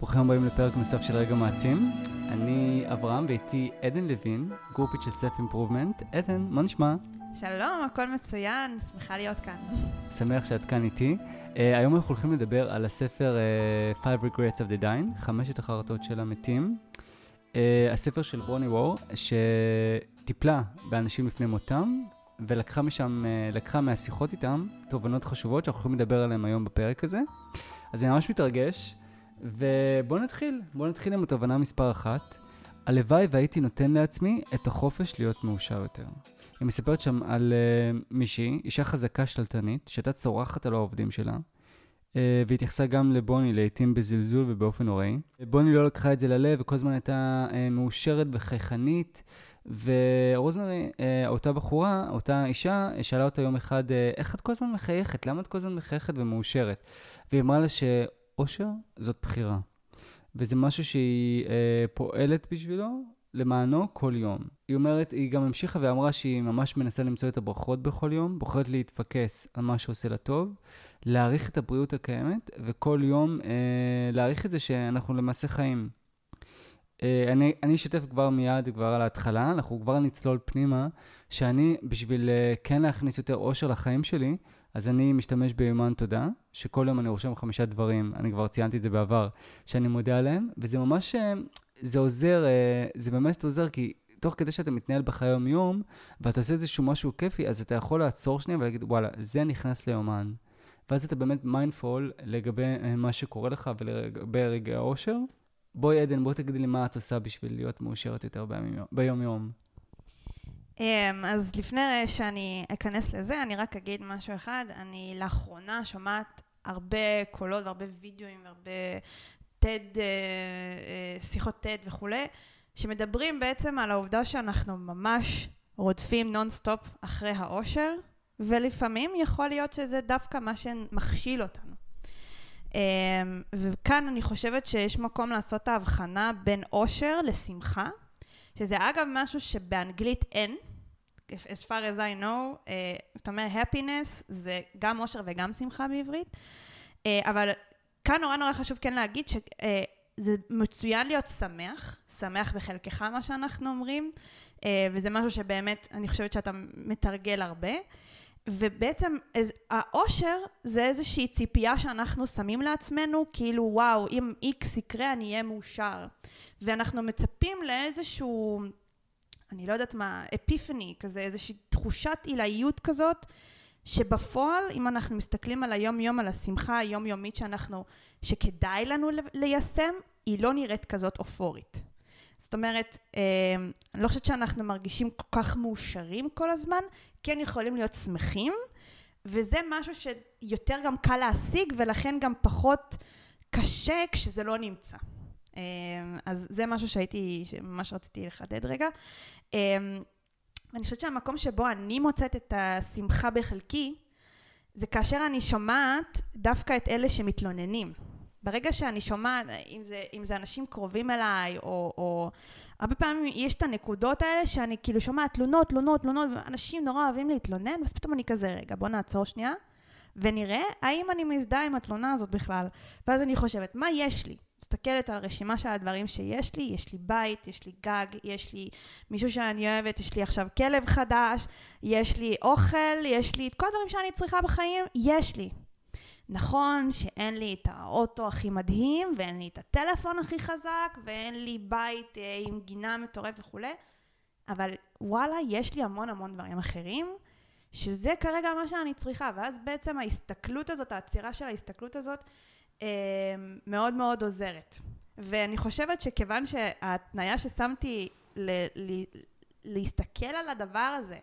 ברוכים הבאים לפרק נוסף של רגע מעצים. אני אברהם ואיתי עדן לוין, גרופית של סלף אימפרובמנט. עדן, מה נשמע? שלום, הכל מצוין, שמחה להיות כאן. שמח שאת כאן איתי. Uh, היום אנחנו הולכים לדבר על הספר uh, Five Regrets of the Dying, חמשת החרטות של המתים. Uh, הספר של ברוני וור, שטיפלה באנשים לפני מותם, ולקחה משם, uh, לקחה מהשיחות איתם תובנות חשובות שאנחנו יכולים לדבר עליהן היום בפרק הזה. אז אני ממש מתרגש. ובואו נתחיל, בואו נתחיל עם התובנה מספר אחת. הלוואי והייתי נותן לעצמי את החופש להיות מאושר יותר. היא מספרת שם על uh, מישהי, אישה חזקה שתלטנית, שהייתה צורחת על העובדים שלה, uh, והתייחסה גם לבוני לעיתים בזלזול ובאופן נוראי. בוני לא לקחה את זה ללב, וכל הזמן הייתה uh, מאושרת וחייכנית, ורוזמרי, uh, אותה בחורה, אותה אישה, שאלה אותה יום אחד, uh, איך את כל הזמן מחייכת? למה את כל הזמן מחייכת ומאושרת? והיא אמרה לה ש... אושר זאת בחירה. וזה משהו שהיא אה, פועלת בשבילו, למענו, כל יום. היא אומרת, היא גם המשיכה ואמרה שהיא ממש מנסה למצוא את הברכות בכל יום, בוחרת להתפקס על מה שעושה לה טוב, להעריך את הבריאות הקיימת, וכל יום אה, להעריך את זה שאנחנו למעשה חיים. אה, אני, אני אשתף כבר מיד, כבר על ההתחלה, אנחנו כבר נצלול פנימה, שאני, בשביל אה, כן להכניס יותר אושר לחיים שלי, אז אני משתמש ביומן תודה, שכל יום אני רושם חמישה דברים, אני כבר ציינתי את זה בעבר, שאני מודה עליהם, וזה ממש, אה, זה עוזר, אה, זה באמת עוזר, כי תוך כדי שאתה מתנהל בחיי היום-יום, ואתה עושה איזשהו משהו כיפי, אז אתה יכול לעצור שנייה ולהגיד, וואלה, זה נכנס ליומן. ואז אתה באמת מיינדפול לגבי אה, מה שקורה לך ולגבי רגעי האושר. בואי עדן, בואי תגידי לי מה את עושה בשביל להיות מאושרת יותר ביום-יום. אמ, אז לפני שאני אכנס לזה, אני רק אגיד משהו אחד. אני לאחרונה שומעת הרבה קולות והרבה וידאוים והרבה TED, אה, אה, שיחות TED וכולי, שמדברים בעצם על העובדה שאנחנו ממש רודפים נונסטופ אחרי האושר, ולפעמים יכול להיות שזה דווקא מה שמכשיל אותנו. אמ, וכאן אני חושבת שיש מקום לעשות את ההבחנה בין אושר לשמחה, שזה אגב משהו שבאנגלית אין, as far as I know, uh, זאת אומרת, happiness זה גם אושר וגם שמחה בעברית, uh, אבל כאן נורא נורא חשוב כן להגיד שזה אה, uh, מצוין להיות שמח, שמח בחלקך מה שאנחנו אומרים, uh, וזה משהו שבאמת אני חושבת שאתה מתרגל הרבה. ובעצם האושר זה איזושהי ציפייה שאנחנו שמים לעצמנו, כאילו וואו, אם איקס יקרה אני אהיה מאושר. ואנחנו מצפים לאיזשהו אני לא יודעת מה, אפיפני, כזה איזושהי תחושת עילאיות כזאת, שבפועל, אם אנחנו מסתכלים על היום-יום, על השמחה היומיומית שאנחנו, שכדאי לנו ליישם, היא לא נראית כזאת אופורית. זאת אומרת, אה, אני לא חושבת שאנחנו מרגישים כל כך מאושרים כל הזמן, כן יכולים להיות שמחים, וזה משהו שיותר גם קל להשיג, ולכן גם פחות קשה כשזה לא נמצא. אמ, אז זה משהו שהייתי, שממש רציתי לחדד רגע. אמ, אני חושבת שהמקום שבו אני מוצאת את השמחה בחלקי, זה כאשר אני שומעת דווקא את אלה שמתלוננים. ברגע שאני שומעת, אם זה, אם זה אנשים קרובים אליי, או, או... הרבה פעמים יש את הנקודות האלה שאני כאילו שומעת תלונות, תלונות, תלונות, ואנשים נורא אוהבים להתלונן, ואז פתאום אני כזה, רגע, בוא נעצור שנייה, ונראה האם אני מזדהה עם התלונה הזאת בכלל. ואז אני חושבת, מה יש לי? מסתכלת על הרשימה של הדברים שיש לי, יש לי בית, יש לי גג, יש לי מישהו שאני אוהבת, יש לי עכשיו כלב חדש, יש לי אוכל, יש לי את כל הדברים שאני צריכה בחיים, יש לי. נכון שאין לי את האוטו הכי מדהים, ואין לי את הטלפון הכי חזק, ואין לי בית אה, עם גינה מטורף וכולי, אבל וואלה, יש לי המון המון דברים אחרים, שזה כרגע מה שאני צריכה, ואז בעצם ההסתכלות הזאת, העצירה של ההסתכלות הזאת, אמ, מאוד מאוד עוזרת. ואני חושבת שכיוון שההתניה ששמתי ל- ל- להסתכל על הדבר הזה,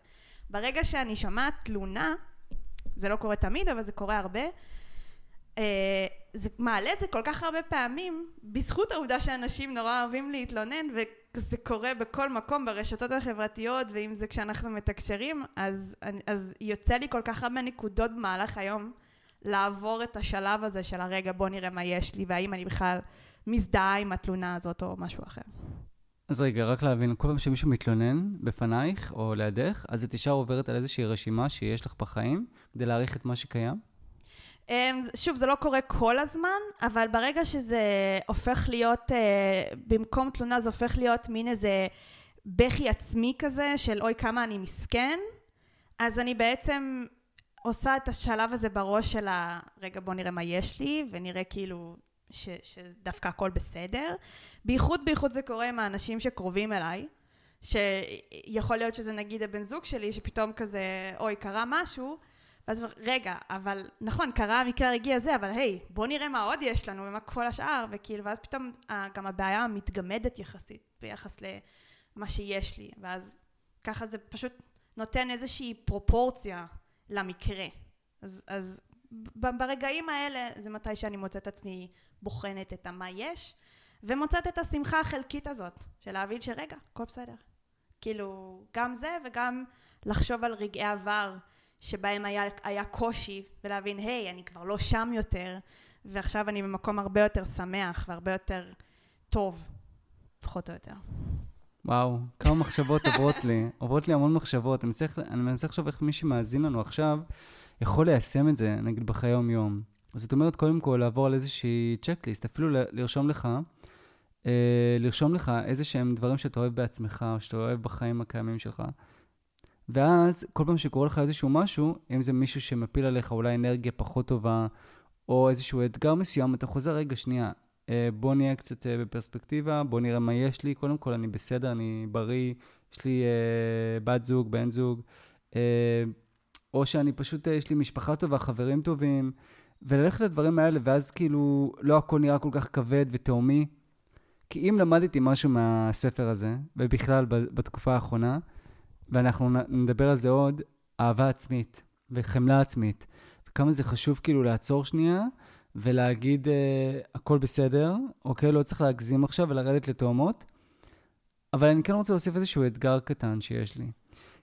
ברגע שאני שומעת תלונה, זה לא קורה תמיד, אבל זה קורה הרבה, זה מעלה את זה כל כך הרבה פעמים, בזכות העובדה שאנשים נורא אוהבים להתלונן, וזה קורה בכל מקום, ברשתות החברתיות, ואם זה כשאנחנו מתקשרים, אז, אז יוצא לי כל כך הרבה נקודות במהלך היום. לעבור את השלב הזה של הרגע בוא נראה מה יש לי והאם אני בכלל מזדהה עם התלונה הזאת או משהו אחר. אז רגע, רק להבין, כל פעם שמישהו מתלונן בפנייך או לידך, אז את ישר עוברת על איזושהי רשימה שיש לך בחיים כדי להעריך את מה שקיים? אמ, שוב, זה לא קורה כל הזמן, אבל ברגע שזה הופך להיות, אה, במקום תלונה זה הופך להיות מין איזה בכי עצמי כזה, של אוי כמה אני מסכן, אז אני בעצם עושה את השלב הזה בראש של ה... רגע, בוא נראה מה יש לי, ונראה כאילו ש, שדווקא הכל בסדר. בייחוד, בייחוד זה קורה עם האנשים שקרובים אליי, שיכול להיות שזה נגיד הבן זוג שלי, שפתאום כזה, אוי, קרה משהו, ואז רגע, אבל נכון, קרה המקרה הרגיע הזה, אבל היי, בוא נראה מה עוד יש לנו ומה כל השאר, וכאילו, ואז פתאום גם הבעיה מתגמדת יחסית ביחס למה שיש לי, ואז ככה זה פשוט נותן איזושהי פרופורציה למקרה. אז, אז ברגעים האלה זה מתי שאני מוצאת עצמי בוחנת את המה יש, ומוצאת את השמחה החלקית הזאת, של להבין שרגע, הכל בסדר. כאילו, גם זה וגם לחשוב על רגעי עבר שבהם היה, היה קושי, ולהבין, היי, אני כבר לא שם יותר, ועכשיו אני במקום הרבה יותר שמח והרבה יותר טוב, פחות או יותר. וואו, כמה מחשבות עוברות לי. עוברות לי המון מחשבות. אני מנסה, אני מנסה לחשוב איך מי שמאזין לנו עכשיו יכול ליישם את זה, נגיד, בחיי יום-יום. זאת אומרת, קודם כל, לעבור על איזושהי צ'קליסט, אפילו לרשום לך, אה, לרשום לך איזה שהם דברים שאתה אוהב בעצמך, או שאתה אוהב בחיים הקיימים שלך. ואז, כל פעם שקורה לך איזשהו משהו, אם זה מישהו שמפיל עליך אולי אנרגיה פחות טובה, או איזשהו אתגר מסוים, אתה חוזר, רגע, שנייה, אה, בוא נהיה קצת אה, בפרספקטיבה, בוא נראה מה יש לי. קודם כל, אני בסדר, אני בריא, יש לי אה, בת זוג, בן זוג, או שאני פשוט, יש לי משפחה טובה, חברים טובים, וללכת לדברים האלה, ואז כאילו, לא הכל נראה כל כך כבד ותהומי. כי אם למדתי משהו מהספר הזה, ובכלל בתקופה האחרונה, ואנחנו נדבר על זה עוד, אהבה עצמית וחמלה עצמית. וכמה זה חשוב כאילו לעצור שנייה ולהגיד, אה, הכל בסדר, אוקיי? לא צריך להגזים עכשיו ולרדת לתאומות. אבל אני כן רוצה להוסיף איזשהו אתגר קטן שיש לי.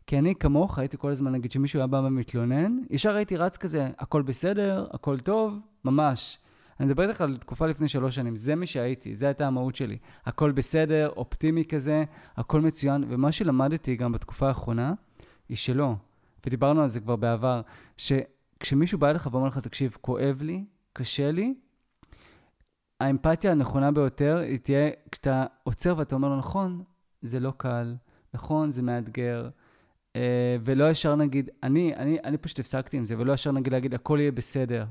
כי אני כמוך הייתי כל הזמן, נגיד, שמישהו היה בא ומתלונן, ישר הייתי רץ כזה, הכל בסדר, הכל טוב, ממש. אני מדבר איתך על תקופה לפני שלוש שנים, זה מי שהייתי, זו הייתה המהות שלי. הכל בסדר, אופטימי כזה, הכל מצוין. ומה שלמדתי גם בתקופה האחרונה, היא שלא, ודיברנו על זה כבר בעבר, שכשמישהו בא אליך ואומר לך, תקשיב, כואב לי, קשה לי, האמפתיה הנכונה ביותר היא תהיה כשאתה עוצר ואתה אומר לו, נכון, זה לא קל, נכון, זה מאתגר, אה, ולא ישר נגיד, אני, אני, אני פשוט הפסקתי עם זה, ולא ישר נגיד להגיד, הכל יהיה בסדר.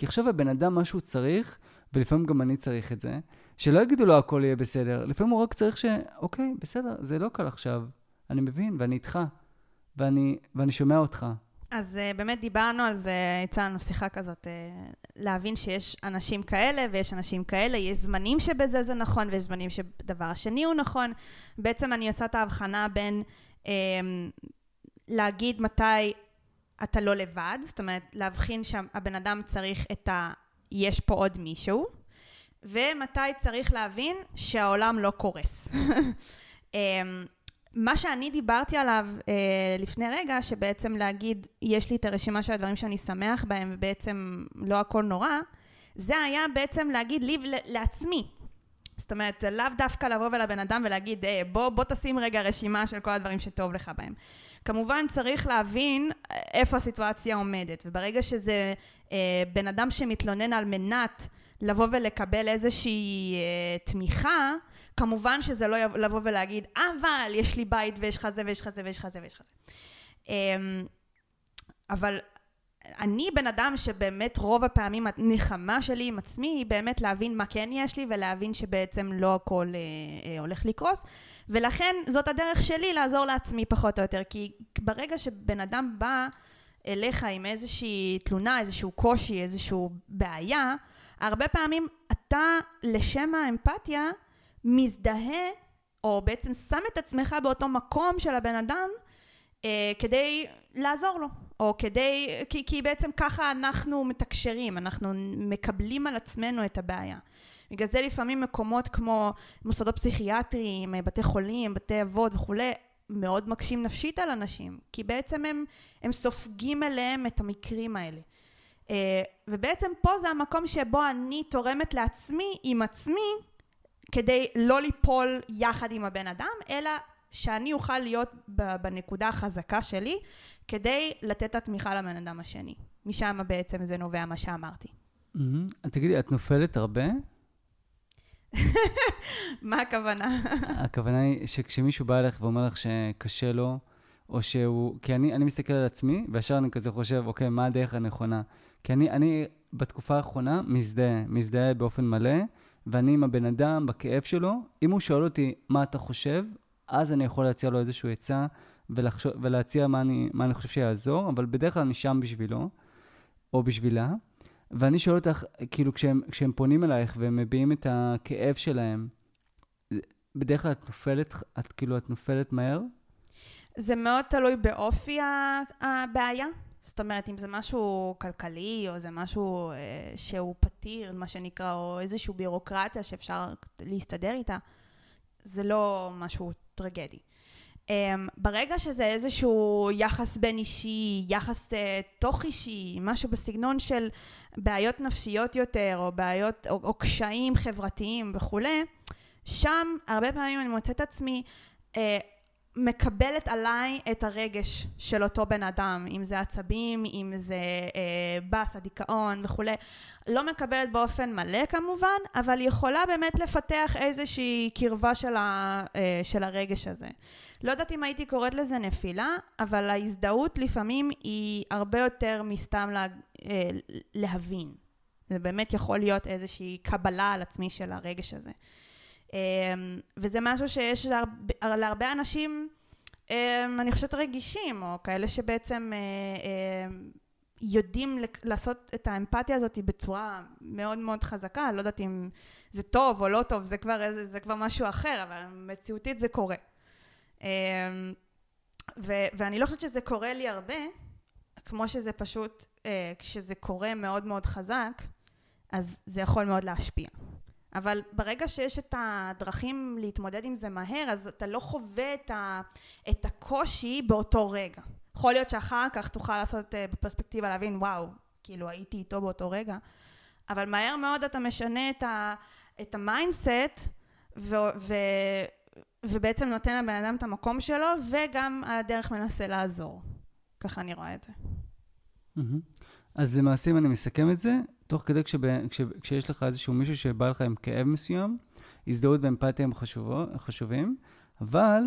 כי עכשיו הבן אדם, מה שהוא צריך, ולפעמים גם אני צריך את זה, שלא יגידו לו הכל יהיה בסדר, לפעמים הוא רק צריך ש... אוקיי, בסדר, זה לא קל עכשיו, אני מבין, ואני איתך, ואני, ואני שומע אותך. אז uh, באמת דיברנו על זה, יצאה לנו שיחה כזאת, uh, להבין שיש אנשים כאלה ויש אנשים כאלה, יש זמנים שבזה זה נכון ויש זמנים שדבר השני הוא נכון. בעצם אני עושה את ההבחנה בין um, להגיד מתי אתה לא לבד, זאת אומרת להבחין שהבן אדם צריך את ה... יש פה עוד מישהו, ומתי צריך להבין שהעולם לא קורס. אמ, מה שאני דיברתי עליו אה, לפני רגע, שבעצם להגיד, יש לי את הרשימה של הדברים שאני שמח בהם, ובעצם לא הכל נורא, זה היה בעצם להגיד לי לעצמי. זאת אומרת, לאו דווקא לבוא ולבן אדם ולהגיד, אה, בוא, בוא תשים רגע רשימה של כל הדברים שטוב לך בהם. כמובן צריך להבין איפה הסיטואציה עומדת, וברגע שזה אה, בן אדם שמתלונן על מנת לבוא ולקבל איזושהי אה, תמיכה, כמובן שזה לא לבוא ולהגיד, אבל יש לי בית ויש לך זה ויש לך זה ויש לך זה ויש לך זה. אה, אבל אני בן אדם שבאמת רוב הפעמים הנחמה שלי עם עצמי היא באמת להבין מה כן יש לי ולהבין שבעצם לא הכל אה, אה, הולך לקרוס. ולכן זאת הדרך שלי לעזור לעצמי פחות או יותר כי ברגע שבן אדם בא אליך עם איזושהי תלונה, איזשהו קושי, איזושהי בעיה הרבה פעמים אתה לשם האמפתיה מזדהה או בעצם שם את עצמך באותו מקום של הבן אדם כדי לעזור לו, או כדי, כי, כי בעצם ככה אנחנו מתקשרים, אנחנו מקבלים על עצמנו את הבעיה. בגלל זה לפעמים מקומות כמו מוסדות פסיכיאטריים, בתי חולים, בתי אבות וכולי, מאוד מקשים נפשית על אנשים, כי בעצם הם, הם סופגים אליהם את המקרים האלה. אה, ובעצם פה זה המקום שבו אני תורמת לעצמי עם עצמי כדי לא ליפול יחד עם הבן אדם, אלא שאני אוכל להיות בנקודה החזקה שלי כדי לתת את התמיכה לבן אדם השני. משם בעצם זה נובע מה שאמרתי. Mm-hmm. תגידי, את נופלת הרבה? מה הכוונה? הכוונה היא שכשמישהו בא אליך ואומר לך שקשה לו, או שהוא... כי אני, אני מסתכל על עצמי, וישר אני כזה חושב, אוקיי, מה הדרך הנכונה? כי אני, אני בתקופה האחרונה מזדהה, מזדהה באופן מלא, ואני עם הבן אדם, בכאב שלו. אם הוא שואל אותי מה אתה חושב, אז אני יכול להציע לו איזושהי עצה, ולחשוב, ולהציע מה אני, מה אני חושב שיעזור, אבל בדרך כלל אני שם בשבילו, או בשבילה. ואני שואל אותך, כאילו, כשהם, כשהם פונים אלייך והם מביעים את הכאב שלהם, בדרך כלל את נופלת, את כאילו, את נופלת מהר? זה מאוד תלוי באופי הבעיה. זאת אומרת, אם זה משהו כלכלי, או זה משהו אה, שהוא פתיר, מה שנקרא, או איזושהי בירוקרטיה שאפשר להסתדר איתה, זה לא משהו טרגדי. Um, ברגע שזה איזשהו יחס בין אישי, יחס uh, תוך אישי, משהו בסגנון של בעיות נפשיות יותר, או בעיות, או, או קשיים חברתיים וכולי, שם הרבה פעמים אני מוצאת עצמי uh, מקבלת עליי את הרגש של אותו בן אדם, אם זה עצבים, אם זה אה, באס, הדיכאון וכולי. לא מקבלת באופן מלא כמובן, אבל יכולה באמת לפתח איזושהי קרבה של, ה, אה, של הרגש הזה. לא יודעת אם הייתי קוראת לזה נפילה, אבל ההזדהות לפעמים היא הרבה יותר מסתם לה, אה, להבין. זה באמת יכול להיות איזושהי קבלה על עצמי של הרגש הזה. אמ, וזה משהו שיש להרבה, להרבה אנשים, אמ, אני חושבת רגישים, או כאלה שבעצם אה, אה, יודעים לעשות את האמפתיה הזאת בצורה מאוד מאוד חזקה, לא יודעת אם זה טוב או לא טוב, זה כבר, איזה, זה כבר משהו אחר, אבל מציאותית זה קורה. אמ, ו, ואני לא חושבת שזה קורה לי הרבה, כמו שזה פשוט, אה, כשזה קורה מאוד מאוד חזק, אז זה יכול מאוד להשפיע. אבל ברגע שיש את הדרכים להתמודד עם זה מהר, אז אתה לא חווה את, ה, את הקושי באותו רגע. יכול להיות שאחר כך תוכל לעשות אה, בפרספקטיבה להבין, וואו, כאילו הייתי איתו באותו רגע, אבל מהר מאוד אתה משנה את, ה, את ה mindset, ו, ו, ובעצם נותן לבן אדם את המקום שלו, וגם על הדרך מנסה לעזור. ככה אני רואה את זה. אז למעשה, אם אני מסכם את זה, תוך כדי כשב, כש, כשיש לך איזשהו מישהו שבא לך עם כאב מסוים, הזדהות ואמפתיה הם חשובו, חשובים, אבל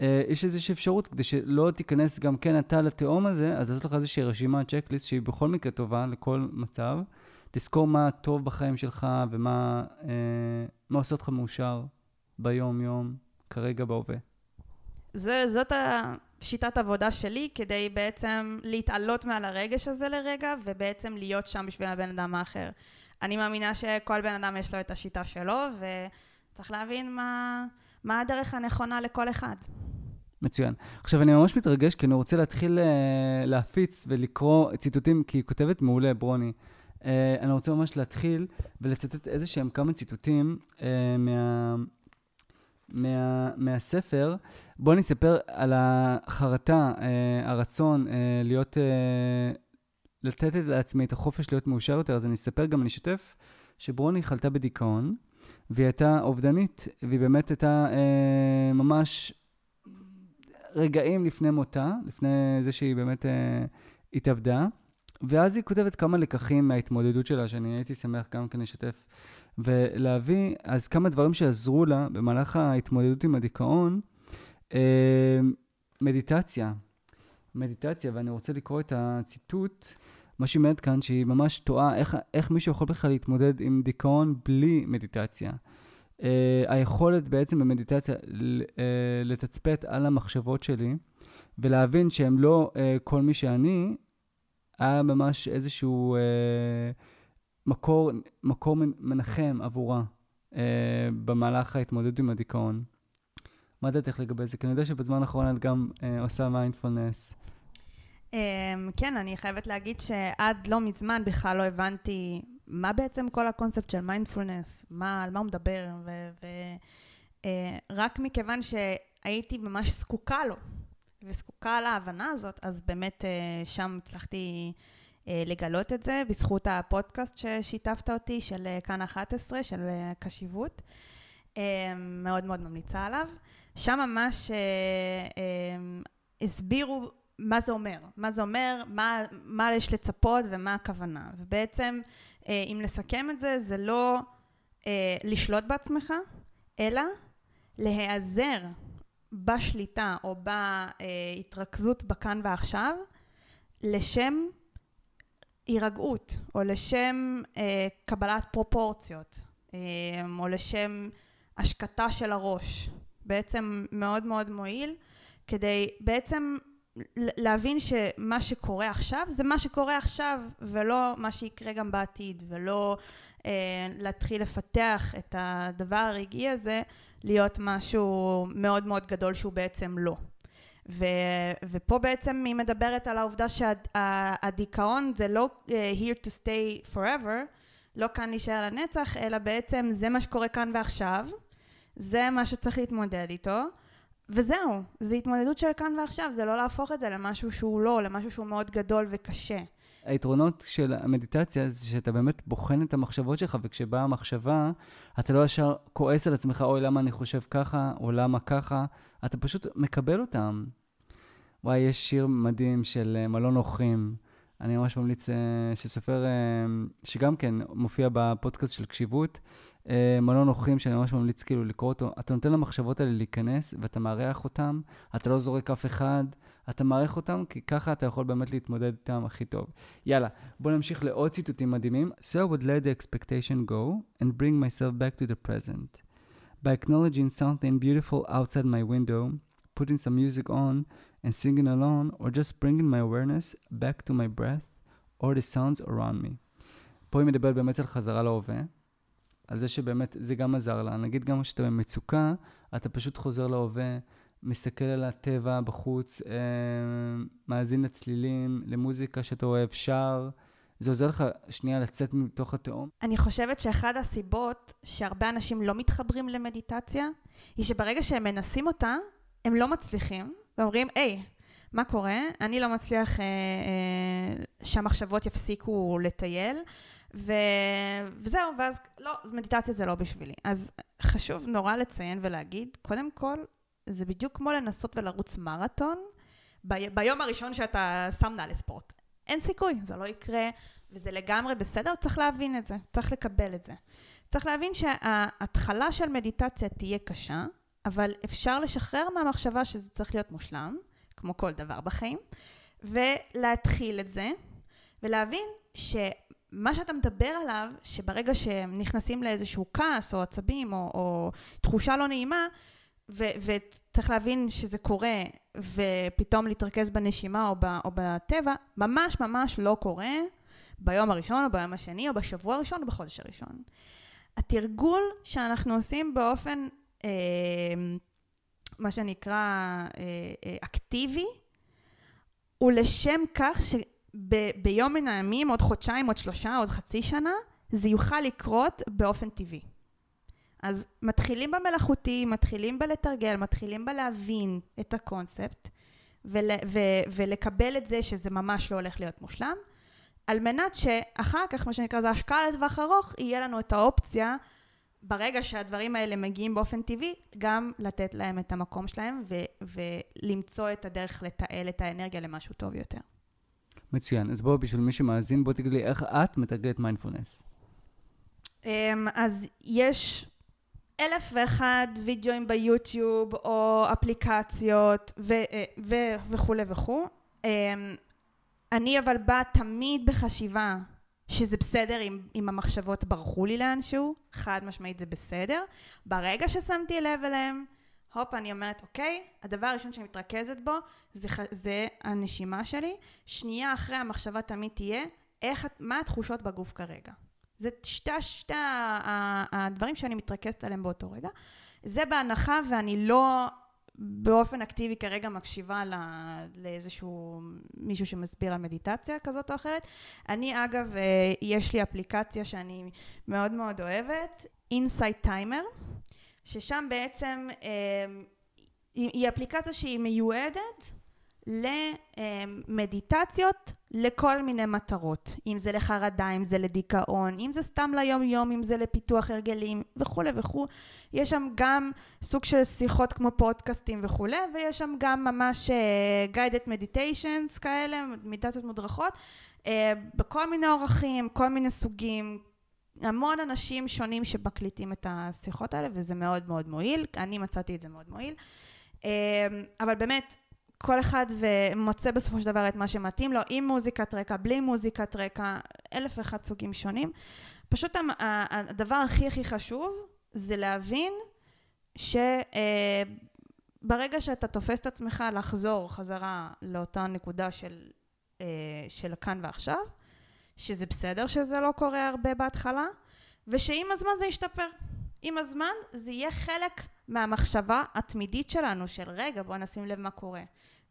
אה, יש איזושהי אפשרות כדי שלא תיכנס גם כן אתה לתהום הזה, אז לעשות לך איזושהי רשימה, checklist, שהיא בכל מקרה טובה לכל מצב. תזכור מה טוב בחיים שלך ומה אה, עושה אותך מאושר ביום-יום, כרגע בהווה. זה, זאת השיטת עבודה שלי כדי בעצם להתעלות מעל הרגש הזה לרגע ובעצם להיות שם בשביל הבן אדם האחר. אני מאמינה שכל בן אדם יש לו את השיטה שלו וצריך להבין מה, מה הדרך הנכונה לכל אחד. מצוין. עכשיו, אני ממש מתרגש כי אני רוצה להתחיל uh, להפיץ ולקרוא ציטוטים, כי היא כותבת מעולה, ברוני. Uh, אני רוצה ממש להתחיל ולצטט איזה שהם כמה ציטוטים uh, מה... מה, מהספר. בואו נספר על החרטה, אה, הרצון אה, להיות, אה, לתת לעצמי את החופש להיות מאושר יותר, אז אני אספר גם, אני אשתף, שברוני חלתה בדיכאון, והיא הייתה אובדנית, והיא באמת הייתה אה, ממש רגעים לפני מותה, לפני זה שהיא באמת אה, התאבדה. ואז היא כותבת כמה לקחים מההתמודדות שלה, שאני הייתי שמח גם כן לשתף. ולהביא אז כמה דברים שעזרו לה במהלך ההתמודדות עם הדיכאון. אה, מדיטציה. מדיטציה, ואני רוצה לקרוא את הציטוט, מה שהיא אומרת כאן, שהיא ממש טועה איך, איך מישהו יכול בכלל להתמודד עם דיכאון בלי מדיטציה. Uh, היכולת בעצם במדיטציה uh, לתצפת על המחשבות שלי ולהבין שהם לא uh, כל מי שאני, היה ממש איזשהו uh, מקור, מקור מנחם עבורה אה, במהלך ההתמודדות עם הדיכאון. מה דעתך לגבי זה? כי אני יודע שבזמן האחרון את גם אה, עושה mindfulness. Um, כן, אני חייבת להגיד שעד לא מזמן בכלל לא הבנתי מה בעצם כל הקונספט של מיינדפולנס, מה, על מה הוא מדבר, ורק uh, מכיוון שהייתי ממש זקוקה לו, וזקוקה להבנה הזאת, אז באמת uh, שם הצלחתי אה, לגלות את זה בזכות הפודקאסט ששיתפת אותי של אה, כאן 11, של אה, קשיבות. מאוד מאוד ממליצה עליו. שם ממש הסבירו מה זה אומר, מה זה אומר, מה, מה יש לצפות ומה הכוונה. ובעצם, אה, אם נסכם את זה, זה לא אה, לשלוט בעצמך, אלא להיעזר בשליטה או בהתרכזות בכאן ועכשיו, לשם הירגעות, או לשם אה, קבלת פרופורציות, אה, או לשם השקטה של הראש. בעצם מאוד מאוד מועיל, כדי בעצם להבין שמה שקורה עכשיו זה מה שקורה עכשיו ולא מה שיקרה גם בעתיד ולא אה, להתחיל לפתח את הדבר הרגעי הזה להיות משהו מאוד מאוד גדול שהוא בעצם לא. ו, ופה בעצם היא מדברת על העובדה שהדיכאון זה לא uh, here to stay forever, לא כאן להישאר לנצח, אלא בעצם זה מה שקורה כאן ועכשיו, זה מה שצריך להתמודד איתו, וזהו, זו התמודדות של כאן ועכשיו, זה לא להפוך את זה למשהו שהוא לא, למשהו שהוא מאוד גדול וקשה. היתרונות של המדיטציה זה שאתה באמת בוחן את המחשבות שלך, וכשבאה המחשבה, אתה לא ישר כועס על עצמך, אוי, למה אני חושב ככה, או למה ככה, אתה פשוט מקבל אותם. וואי, יש שיר מדהים של אה, מלון אורחים. אני ממש ממליץ, אה, שסופר, אה, שגם כן מופיע בפודקאסט של קשיבות, מלון אורחים, שאני ממש ממליץ כאילו לקרוא אותו. אתה נותן למחשבות האלה להיכנס, ואתה מארח אותם, אתה לא זורק אף אחד, אתה מעריך אותם, כי ככה אתה יכול באמת להתמודד איתם הכי טוב. יאללה, בואו נמשיך לעוד ציטוטים מדהימים. So I would let the expectation go and bring myself back to the present. By acknowledging something beautiful outside my window, putting some music on and singing alone, or just bringing my awareness back to my breath or the sounds around me. פה היא מדברת באמת על חזרה להווה, על זה שבאמת זה גם עזר לה. נגיד גם כשאתה במצוקה, אתה פשוט חוזר להווה, מסתכל על הטבע בחוץ, אה, מאזין לצלילים, למוזיקה שאתה אוהב, שר. זה עוזר לך שנייה לצאת מתוך התהום? אני חושבת שאחד הסיבות שהרבה אנשים לא מתחברים למדיטציה, היא שברגע שהם מנסים אותה, הם לא מצליחים, ואומרים, היי, מה קורה? אני לא מצליח אה, אה, שהמחשבות יפסיקו לטייל, ו... וזהו, ואז לא, אז מדיטציה זה לא בשבילי. אז חשוב נורא לציין ולהגיד, קודם כל, זה בדיוק כמו לנסות ולרוץ מרתון. ביום הראשון שאתה שם נעלי ספורט. אין סיכוי, זה לא יקרה, וזה לגמרי בסדר, צריך להבין את זה, צריך לקבל את זה. צריך להבין שההתחלה של מדיטציה תהיה קשה, אבל אפשר לשחרר מהמחשבה שזה צריך להיות מושלם, כמו כל דבר בחיים, ולהתחיל את זה, ולהבין שמה שאתה מדבר עליו, שברגע שהם נכנסים לאיזשהו כעס או עצבים או, או תחושה לא נעימה, וצריך להבין שזה קורה, ופתאום להתרכז בנשימה או, ב- או בטבע, ממש ממש לא קורה ביום הראשון או ביום השני או בשבוע הראשון או בחודש הראשון. התרגול שאנחנו עושים באופן, אה, מה שנקרא, אה, אה, אקטיבי, הוא לשם כך שביום מן הימים, עוד חודשיים, עוד שלושה, עוד חצי שנה, זה יוכל לקרות באופן טבעי. אז מתחילים במלאכותי, מתחילים בלתרגל, מתחילים בלהבין את הקונספט ול, ו, ולקבל את זה שזה ממש לא הולך להיות מושלם, על מנת שאחר כך, מה שנקרא, זה השקעה לטווח ארוך, יהיה לנו את האופציה, ברגע שהדברים האלה מגיעים באופן טבעי, גם לתת להם את המקום שלהם ו- ולמצוא את הדרך לתעל את האנרגיה למשהו טוב יותר. מצוין. אז בואו, בשביל מי שמאזין, בואו תגידי לי איך את מתרגלת מיינדפולנס. אמ, אז יש אלף ואחד וידאוים ביוטיוב או אפליקציות ו- אה, ו- וכולי וכו'. אמ, אני אבל באה תמיד בחשיבה שזה בסדר אם, אם המחשבות ברחו לי לאנשהו, חד משמעית זה בסדר. ברגע ששמתי לב אליהם, הופ, אני אומרת, אוקיי, הדבר הראשון שאני מתרכזת בו זה, זה הנשימה שלי. שנייה אחרי המחשבה תמיד תהיה, איך, מה התחושות בגוף כרגע. זה שתי, שתי הדברים שאני מתרכזת עליהם באותו רגע. זה בהנחה ואני לא באופן אקטיבי כרגע מקשיבה לא, לאיזשהו מישהו שמסביר על מדיטציה כזאת או אחרת. אני אגב, אה, יש לי אפליקציה שאני מאוד מאוד אוהבת, Insight Timer, ששם בעצם אה, היא אפליקציה שהיא מיועדת למדיטציות לכל מיני מטרות, אם זה לחרדה, אם זה לדיכאון, אם זה סתם ליום יום, אם זה לפיתוח הרגלים וכולי וכו'. יש שם גם סוג של שיחות כמו פודקאסטים וכולי, ויש שם גם ממש uh, guided meditations כאלה, מדיטציות מודרכות, uh, בכל מיני אורחים, כל מיני סוגים, המון אנשים שונים שמקליטים את השיחות האלה, וזה מאוד מאוד מועיל, אני מצאתי את זה מאוד מועיל. Uh, אבל באמת, כל אחד ומוצא בסופו של דבר את מה שמתאים לו, עם מוזיקת רקע, בלי מוזיקת רקע, אלף ואחד סוגים שונים. פשוט הדבר הכי הכי חשוב זה להבין שברגע אה, שאתה תופס את עצמך לחזור חזרה לאותה נקודה של, אה, של כאן ועכשיו, שזה בסדר שזה לא קורה הרבה בהתחלה, ושעם הזמן זה ישתפר. עם הזמן זה יהיה חלק מהמחשבה התמידית שלנו של רגע בוא נשים לב מה קורה.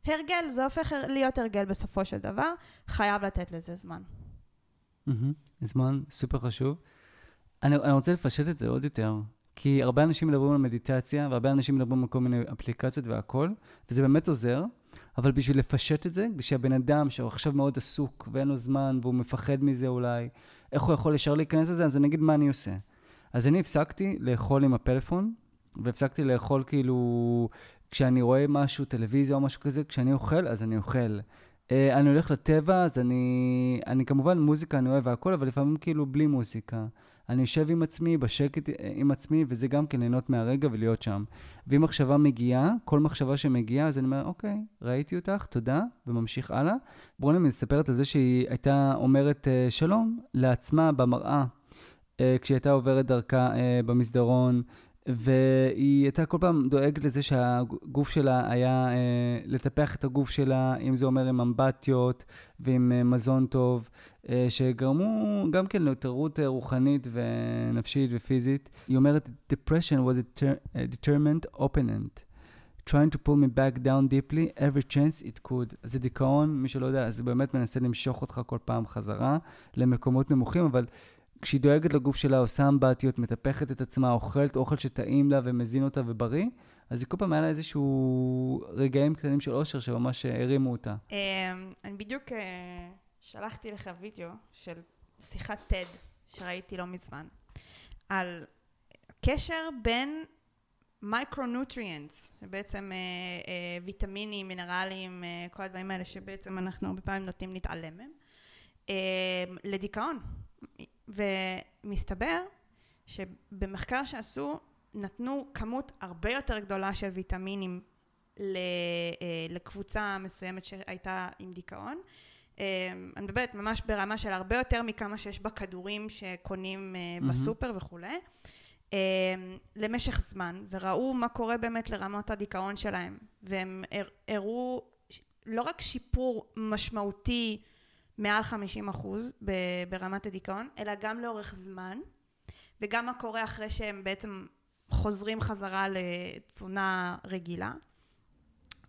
הרגל, זה הופך להיות הרגל בסופו של דבר, חייב לתת לזה זמן. Mm-hmm. זמן סופר חשוב. אני, אני רוצה לפשט את זה עוד יותר, כי הרבה אנשים מדברים על מדיטציה, והרבה אנשים מדברים על כל מיני אפליקציות והכול, וזה באמת עוזר, אבל בשביל לפשט את זה, כדי שהבן אדם שהוא עכשיו מאוד עסוק ואין לו זמן והוא מפחד מזה אולי, איך הוא יכול ישר להיכנס לזה, אז אני אגיד מה אני עושה. אז אני הפסקתי לאכול עם הפלאפון, והפסקתי לאכול כאילו, כשאני רואה משהו, טלוויזיה או משהו כזה, כשאני אוכל, אז אני אוכל. Uh, אני הולך לטבע, אז אני, אני כמובן מוזיקה אני אוהב והכל, אבל לפעמים כאילו בלי מוזיקה. אני יושב עם עצמי, בשקט אה, עם עצמי, וזה גם כן ליהנות מהרגע ולהיות שם. ואם מחשבה מגיעה, כל מחשבה שמגיעה, אז אני אומר, אוקיי, ראיתי אותך, תודה, וממשיך הלאה. ברוני מספרת על זה שהיא הייתה אומרת uh, שלום לעצמה במראה, כשהיא הייתה עוברת דרכה uh, במסדרון. והיא הייתה כל פעם דואגת לזה שהגוף שלה היה, אה, לטפח את הגוף שלה, אם זה אומר עם אמבטיות ועם אה, מזון טוב, אה, שגרמו גם כן להתערות אה, רוחנית ונפשית ופיזית. היא אומרת, depression was a, a determined opponent. trying to pull me back down deeply every chance it could. אז זה דיכאון, מי שלא יודע, זה באמת מנסה למשוך אותך כל פעם חזרה למקומות נמוכים, אבל כשהיא דואגת לגוף שלה, עושה אמבטיות, מטפחת את עצמה, אוכלת אוכל שטעים לה ומזין אותה ובריא, אז היא כל פעם היה לה איזשהו רגעים קטנים של אושר שממש הרימו אותה. אמ, אני בדיוק אה, שלחתי לך וידאו של שיחת TED שראיתי לא מזמן, על קשר בין micronutrients, בעצם אה, אה, ויטמינים, מינרלים, אה, כל הדברים האלה שבעצם אנחנו הרבה פעמים נוטים להתעלם מהם, אה, לדיכאון. ומסתבר שבמחקר שעשו נתנו כמות הרבה יותר גדולה של ויטמינים אה, לקבוצה מסוימת שהייתה עם דיכאון. אה, אני מדברת ממש ברמה של הרבה יותר מכמה שיש בכדורים שקונים mm-hmm. בסופר וכולי. למשך זמן, וראו מה קורה באמת לרמות הדיכאון שלהם, והם הראו לא רק שיפור משמעותי מעל 50 אחוז ברמת הדיכאון, אלא גם לאורך זמן, וגם מה קורה אחרי שהם בעצם חוזרים חזרה לתזונה רגילה,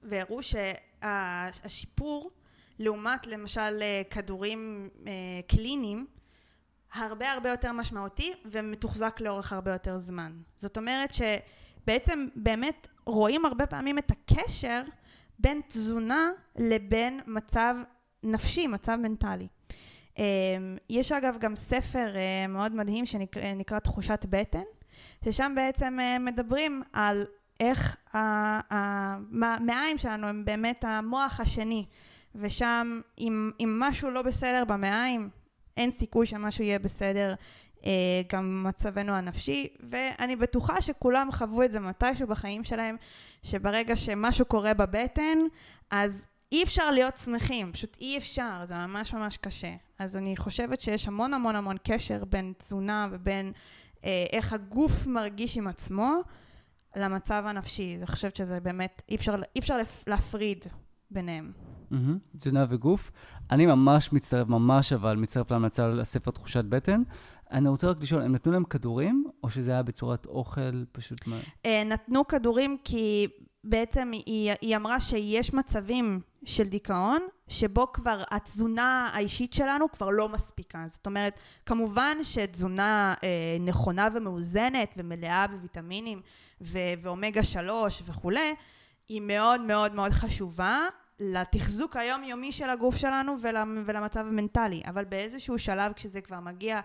והראו שהשיפור לעומת למשל כדורים אה, קליניים הרבה הרבה יותר משמעותי ומתוחזק לאורך הרבה יותר זמן. זאת אומרת שבעצם באמת רואים הרבה פעמים את הקשר בין תזונה לבין מצב נפשי, מצב מנטלי. אמ, יש אגב גם ספר אה, מאוד מדהים שנקרא תחושת בטן, ששם בעצם אה, מדברים על איך המעיים שלנו הם באמת המוח השני, ושם אם, אם משהו לא בסדר במעיים, אין סיכוי שמשהו יהיה בסדר אה, גם מצבנו הנפשי, ואני בטוחה שכולם חוו את זה מתישהו בחיים שלהם, שברגע שמשהו קורה בבטן, אז אי אפשר להיות שמחים, פשוט אי אפשר, זה ממש ממש קשה. אז אני חושבת שיש המון המון המון קשר בין תזונה ובין אה, איך הגוף מרגיש עם עצמו למצב הנפשי. אני חושבת שזה באמת, אי אפשר, אי אפשר להפריד ביניהם. Mm-hmm, תזונה וגוף. אני ממש מצטרף, ממש אבל מצטרף להמלצה לספר תחושת בטן. אני רוצה רק לשאול, הם נתנו להם כדורים, או שזה היה בצורת אוכל פשוט מה? אה, נתנו כדורים כי בעצם היא, היא אמרה שיש מצבים של דיכאון, שבו כבר התזונה האישית שלנו כבר לא מספיקה. זאת אומרת, כמובן שתזונה אה, נכונה ומאוזנת ומלאה בוויטמינים ו- ואומגה שלוש וכולי, היא מאוד מאוד מאוד חשובה, לתחזוק היומיומי של הגוף שלנו ול, ולמצב המנטלי, אבל באיזשהו שלב כשזה כבר מגיע,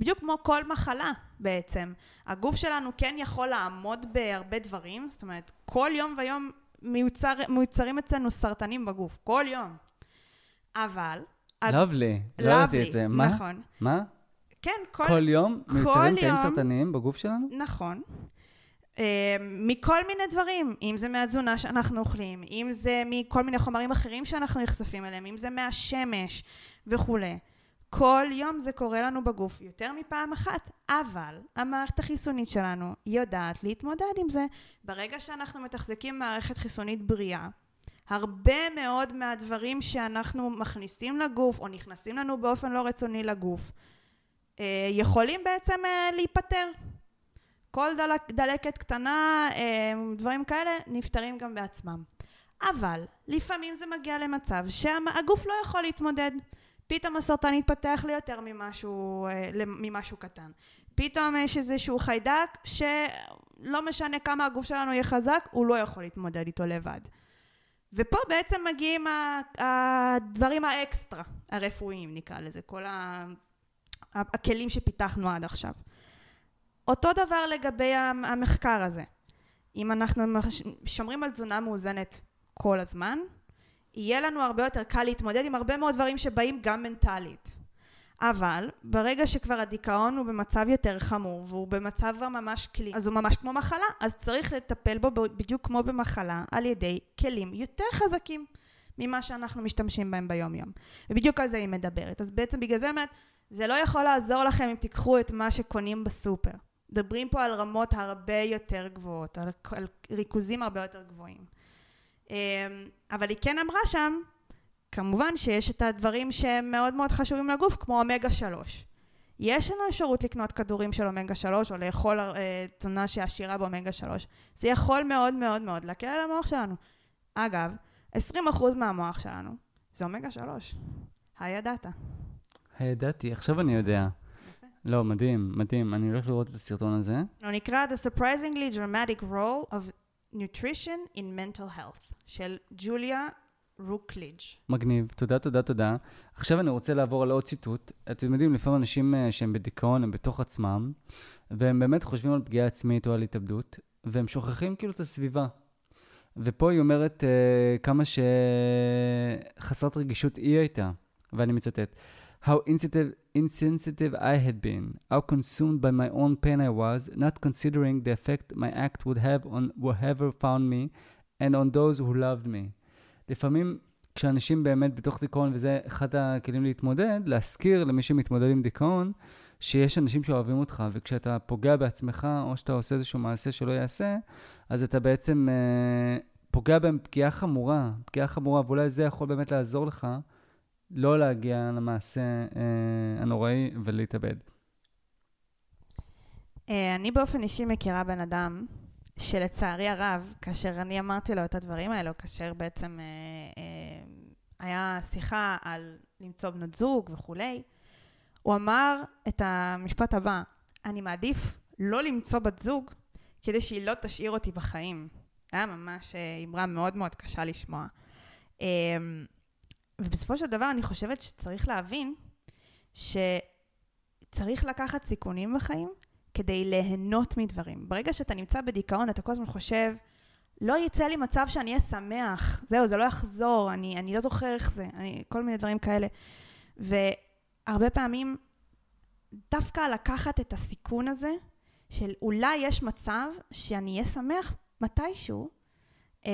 בדיוק כמו כל מחלה בעצם, הגוף שלנו כן יכול לעמוד בהרבה דברים, זאת אומרת, כל יום ויום מיוצר, מיוצרים אצלנו סרטנים בגוף, כל יום. אבל... לאבלי, לא ידעתי את זה. מה? נכון. מה? כן, כל, כל יום מיוצרים תאים סרטניים בגוף שלנו? נכון. אה, מכל מיני דברים, אם זה מהתזונה שאנחנו אוכלים, אם זה מכל מיני חומרים אחרים שאנחנו נחשפים אליהם, אם זה מהשמש וכולי. כל יום זה קורה לנו בגוף יותר מפעם אחת, אבל המערכת החיסונית שלנו יודעת להתמודד עם זה. ברגע שאנחנו מתחזקים מערכת חיסונית בריאה, הרבה מאוד מהדברים שאנחנו מכניסים לגוף או נכנסים לנו באופן לא רצוני לגוף, אה, יכולים בעצם אה, להיפטר. כל דלק, דלקת קטנה, אה, דברים כאלה, נפתרים גם בעצמם. אבל לפעמים זה מגיע למצב שהגוף לא יכול להתמודד. פתאום הסרטן יתפתח ליותר ממשהו, אה, ממשהו קטן. פתאום יש איזשהו חיידק שלא משנה כמה הגוף שלנו יהיה חזק, הוא לא יכול להתמודד איתו לבד. ופה בעצם מגיעים הדברים האקסטרה, הרפואיים נקרא לזה, כל הכלים שפיתחנו עד עכשיו. אותו דבר לגבי המ- המחקר הזה. אם אנחנו שומרים על תזונה מאוזנת כל הזמן, יהיה לנו הרבה יותר קל להתמודד עם הרבה מאוד דברים שבאים גם מנטלית. אבל ברגע שכבר הדיכאון הוא במצב יותר חמור והוא במצב כבר ממש כלי, אז הוא ממש כמו מחלה, אז צריך לטפל בו בדיוק כמו במחלה על ידי כלים יותר חזקים ממה שאנחנו משתמשים בהם ביום יום. ובדיוק על זה היא מדברת. אז בעצם בגלל זה באמת, זה לא יכול לעזור לכם אם תיקחו את מה שקונים בסופר. מדברים פה על רמות הרבה יותר גבוהות, על, על ריכוזים הרבה יותר גבוהים. אמ, אבל היא כן אמרה שם, כמובן שיש את הדברים שהם מאוד מאוד חשובים לגוף, כמו אומגה 3. יש לנו אפשרות לקנות כדורים של אומגה 3 או לאכול אה, תזונה שהיא עשירה באומגה 3. זה יכול מאוד מאוד מאוד להקל על המוח שלנו. אגב, 20% מהמוח שלנו זה אומגה 3. הידעת. הידעתי, עכשיו אני יודע. יפה. לא, מדהים, מדהים. אני הולך לראות את הסרטון הזה. הוא נקרא The Surprisingly Dramatic Role of Nutrition in Mental Health של ג'וליה רוקליג'. מגניב, תודה, תודה, תודה. עכשיו אני רוצה לעבור על עוד ציטוט. אתם יודעים, לפעמים אנשים אה, שהם בדיכאון, הם בתוך עצמם, והם באמת חושבים על פגיעה עצמית או על התאבדות, והם שוכחים כאילו את הסביבה. ופה היא אומרת אה, כמה שחסרת רגישות היא הייתה, ואני מצטט: How insensitive, insensitive I had been, how consumed by my own pain I was, not considering the effect my act would have on whoever found me and on those who loved me. לפעמים כשאנשים באמת בתוך דיכאון, וזה אחד הכלים להתמודד, להזכיר למי שמתמודד עם דיכאון, שיש אנשים שאוהבים אותך, וכשאתה פוגע בעצמך, או שאתה עושה איזשהו מעשה שלא יעשה, אז אתה בעצם אה, פוגע בהם פגיעה חמורה, פגיעה חמורה, ואולי זה יכול באמת לעזור לך לא להגיע למעשה אה, הנוראי ולהתאבד. אה, אני באופן אישי מכירה בן אדם שלצערי הרב, כאשר אני אמרתי לו את הדברים האלו, כאשר בעצם אה, אה, היה שיחה על למצוא בנות זוג וכולי, הוא אמר את המשפט הבא, אני מעדיף לא למצוא בת זוג כדי שהיא לא תשאיר אותי בחיים. זה היה ממש אה, אמרה מאוד מאוד קשה לשמוע. ובסופו של דבר אני חושבת שצריך להבין שצריך לקחת סיכונים בחיים כדי ליהנות מדברים. ברגע שאתה נמצא בדיכאון, אתה כל הזמן חושב, לא יצא לי מצב שאני אהיה שמח, זהו, זה לא יחזור, אני, אני לא זוכר איך זה, אני, כל מיני דברים כאלה. והרבה פעמים, דווקא לקחת את הסיכון הזה, של אולי יש מצב שאני אהיה שמח מתישהו, אה,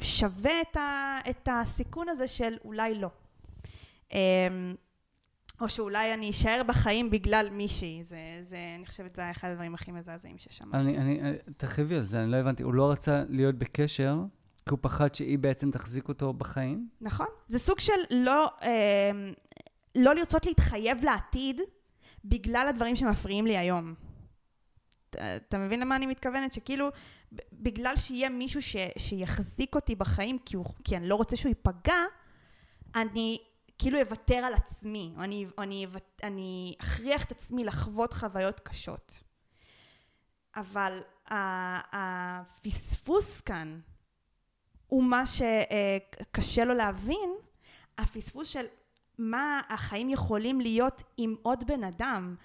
שווה את, ה, את הסיכון הזה של אולי לא. אה, או שאולי אני אשאר בחיים בגלל מישהי. זה, זה, אני חושבת שזה היה אחד הדברים הכי מזעזעים ששמעתי. אני, אני, אני- תרחיבי על זה, אני לא הבנתי. הוא לא רצה להיות בקשר, כי הוא פחד שהיא בעצם תחזיק אותו בחיים? נכון. זה סוג של לא, אה, לא לרצות להתחייב לעתיד בגלל הדברים שמפריעים לי היום. אתה- מבין למה אני מתכוונת? שכאילו, בגלל שיהיה מישהו ש, שיחזיק אותי בחיים, כי, הוא, כי אני לא רוצה שהוא ייפגע, אני כאילו אוותר על עצמי, או אני, או אני, אני אכריח את עצמי לחוות חוויות קשות. אבל הפספוס כאן הוא מה שקשה לו להבין, הפספוס של מה החיים יכולים להיות עם עוד בן אדם.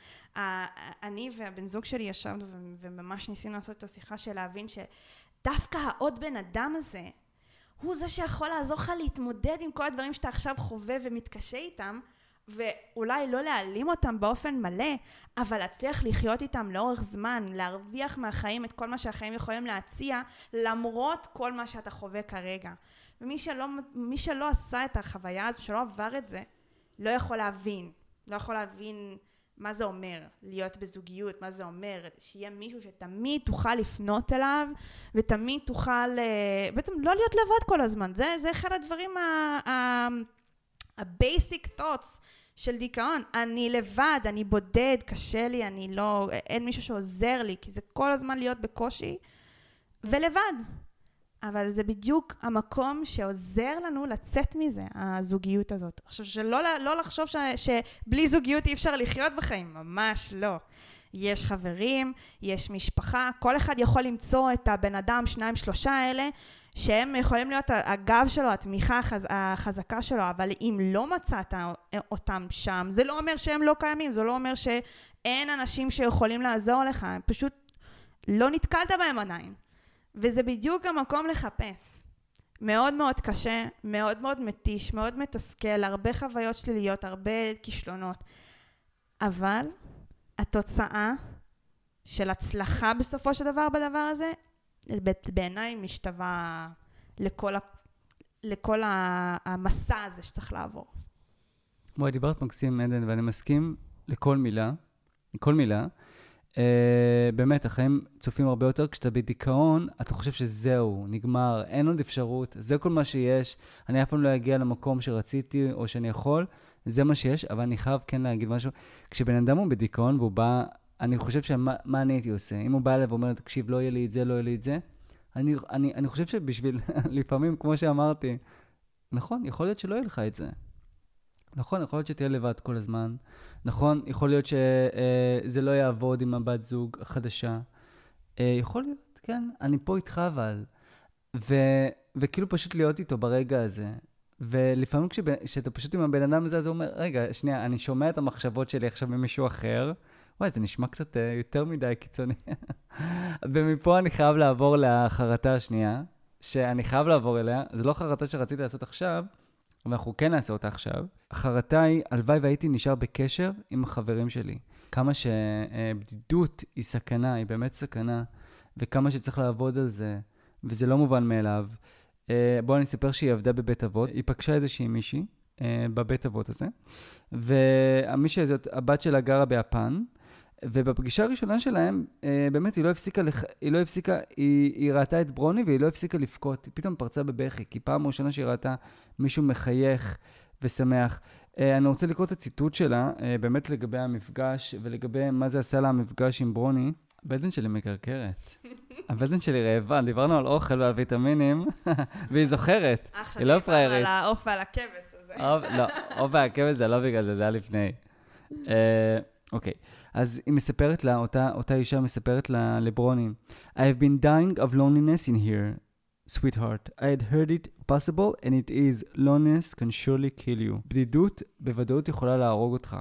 אני והבן זוג שלי ישבנו וממש ניסינו לעשות את השיחה של להבין שדווקא העוד בן אדם הזה הוא זה שיכול לעזור לך להתמודד עם כל הדברים שאתה עכשיו חווה ומתקשה איתם ואולי לא להעלים אותם באופן מלא, אבל להצליח לחיות איתם לאורך זמן, להרוויח מהחיים את כל מה שהחיים יכולים להציע, למרות כל מה שאתה חווה כרגע. ומי שלא, שלא עשה את החוויה הזו, שלא עבר את זה, לא יכול להבין. לא יכול להבין מה זה אומר להיות בזוגיות, מה זה אומר שיהיה מישהו שתמיד תוכל לפנות אליו ותמיד תוכל אה, בעצם לא להיות לבד כל הזמן. זה, זה אחד הדברים ה-basic thoughts של דיכאון. אני לבד, אני בודד, קשה לי, אני לא, אין מישהו שעוזר לי, כי זה כל הזמן להיות בקושי ולבד. אבל זה בדיוק המקום שעוזר לנו לצאת מזה, הזוגיות הזאת. עכשיו, שלא לא לחשוב ש, שבלי זוגיות אי אפשר לחיות בחיים, ממש לא. יש חברים, יש משפחה, כל אחד יכול למצוא את הבן אדם, שניים, שלושה האלה, שהם יכולים להיות הגב שלו, התמיכה החז, החזקה שלו, אבל אם לא מצאת אותם שם, זה לא אומר שהם לא קיימים, זה לא אומר שאין אנשים שיכולים לעזור לך, פשוט לא נתקלת בהם עדיין. וזה בדיוק המקום לחפש. מאוד מאוד קשה, מאוד מאוד מתיש, מאוד מתסכל, הרבה חוויות שליליות, הרבה כישלונות. אבל התוצאה של הצלחה בסופו של דבר בדבר הזה, בעיניי משתווה לכל, ה, לכל המסע הזה שצריך לעבור. וואי, דיברת מקסים, עדן, ואני מסכים לכל מילה, לכל מילה. Uh, באמת, החיים צופים הרבה יותר. כשאתה בדיכאון, אתה חושב שזהו, נגמר, אין עוד אפשרות, זה כל מה שיש. אני אף פעם לא אגיע למקום שרציתי או שאני יכול, זה מה שיש, אבל אני חייב כן להגיד משהו. כשבן אדם הוא בדיכאון והוא בא, אני חושב שמה אני הייתי עושה? אם הוא בא אליי ואומר, תקשיב, לא יהיה לי את זה, לא יהיה לי את זה, אני, אני, אני חושב שבשביל, לפעמים, כמו שאמרתי, נכון, יכול להיות שלא יהיה לך את זה. נכון, יכול להיות שתהיה לבד כל הזמן. נכון, יכול להיות שזה לא יעבוד עם הבת זוג החדשה. אה, יכול להיות, כן, אני פה איתך אבל. ו, וכאילו פשוט להיות איתו ברגע הזה. ולפעמים כשאתה פשוט עם הבן אדם הזה, אז הוא אומר, רגע, שנייה, אני שומע את המחשבות שלי עכשיו ממישהו אחר. וואי, זה נשמע קצת uh, יותר מדי קיצוני. ומפה אני חייב לעבור לחרטה השנייה, שאני חייב לעבור אליה. זו לא חרטה שרציתי לעשות עכשיו, ואנחנו כן נעשה אותה עכשיו. החרטה היא, הלוואי והייתי נשאר בקשר עם החברים שלי. כמה שבדידות היא סכנה, היא באמת סכנה, וכמה שצריך לעבוד על זה, וזה לא מובן מאליו. אה, בואו אני אספר שהיא עבדה בבית אבות, היא פגשה איזושהי מישהי אה, בבית אבות הזה, והמישהי הזאת, הבת שלה גרה ביפן, ובפגישה הראשונה שלהם, אה, באמת היא לא הפסיקה, לח... היא לא הפסיקה, היא, היא ראתה את ברוני והיא לא הפסיקה לבכות. היא פתאום פרצה בבכי, כי פעם ראשונה שהיא ראתה מישהו מחייך ושמח. אה, אני רוצה לקרוא את הציטוט שלה, אה, באמת לגבי המפגש ולגבי מה זה עשה לה המפגש עם ברוני. הבטן שלי מקרקרת. הבטן שלי רעבה, דיברנו על אוכל ועל ויטמינים, והיא זוכרת, היא לא פריירית. על העוף ועל הכבש הזה. לא, עוף והכבש זה לא בגלל זה, זה היה לפני. אוקיי. אז היא מספרת לה, אותה, אותה אישה מספרת לה, לברוני, I have been dying of loneliness in here, sweetheart. I had heard it possible and it is. loneliness can surely kill you. בדידות בוודאות יכולה להרוג אותך.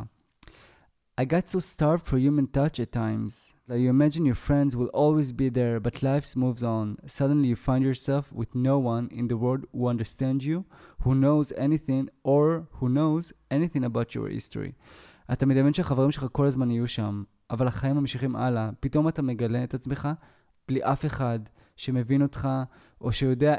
I got so starved for human touch at times that you imagine your friends will always be there, but life moves on. Suddenly you find yourself with no one in the world who understands you, who knows anything, or who knows anything about your history. אתה מדמיין שהחברים שלך כל הזמן יהיו שם, אבל החיים ממשיכים הלאה. פתאום אתה מגלה את עצמך בלי אף אחד שמבין אותך, או שיודע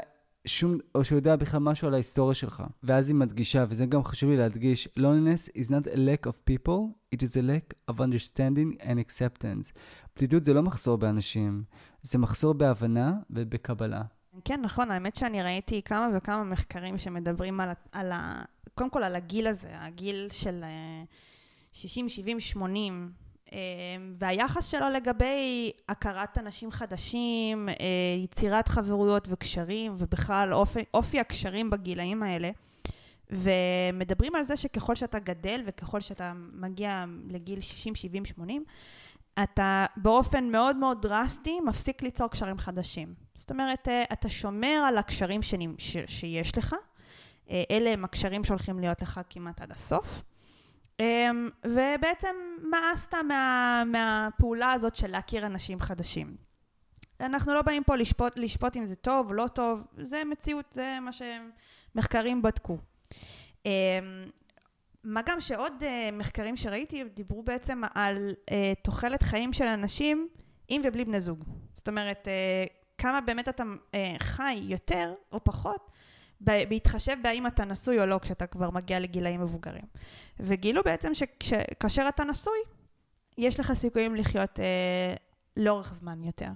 שום, או שיודע בכלל משהו על ההיסטוריה שלך. ואז היא מדגישה, וזה גם חשוב לי להדגיש, loneliness is not a lack of people, it is a lack of understanding and acceptance. בדידות זה לא מחסור באנשים, זה מחסור בהבנה ובקבלה. כן, נכון, האמת שאני ראיתי כמה וכמה מחקרים שמדברים על, על ה... קודם כל על הגיל הזה, הגיל של... Uh... 60, 70, 80, והיחס שלו לגבי הכרת אנשים חדשים, אה, יצירת חברויות וקשרים, ובכלל אופי, אופי הקשרים בגילאים האלה. ומדברים על זה שככל שאתה גדל וככל שאתה מגיע לגיל 60, 70, 80, אתה באופן מאוד מאוד דרסטי מפסיק ליצור קשרים חדשים. זאת אומרת, אה, אתה שומר על הקשרים שיש לך, אה, אלה הם הקשרים שהולכים להיות לך כמעט עד הסוף. אמ, ובעצם מאסת מה, מהפעולה הזאת של להכיר אנשים חדשים. אנחנו לא באים פה לשפוט, לשפוט אם זה טוב או לא טוב, זה מציאות, זה מה שמחקרים בדקו. אמ, מה גם שעוד uh, מחקרים שראיתי דיברו בעצם על uh, תוחלת חיים של אנשים עם ובלי בני זוג. זאת אומרת, uh, כמה באמת אתה חי יותר או פחות, בהתחשב בהאם אתה נשוי או לא כשאתה כבר מגיע לגילאים מבוגרים. וגילו בעצם שכאשר אתה נשוי, יש לך סיכויים לחיות uh, לאורך זמן יותר.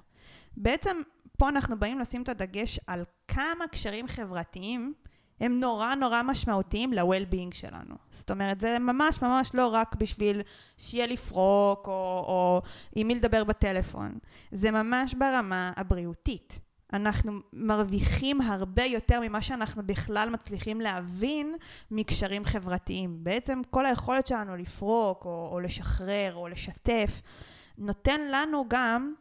בעצם פה אנחנו באים לשים את הדגש על כמה קשרים חברתיים הם נורא נורא משמעותיים ל-well-being שלנו. זאת אומרת, זה ממש ממש לא רק בשביל שיהיה לפרוק או, או עם מי לדבר בטלפון. זה ממש ברמה הבריאותית. אנחנו מרוויחים הרבה יותר ממה שאנחנו בכלל מצליחים להבין מקשרים חברתיים. בעצם כל היכולת שלנו לפרוק או, או לשחרר או לשתף נותן לנו גם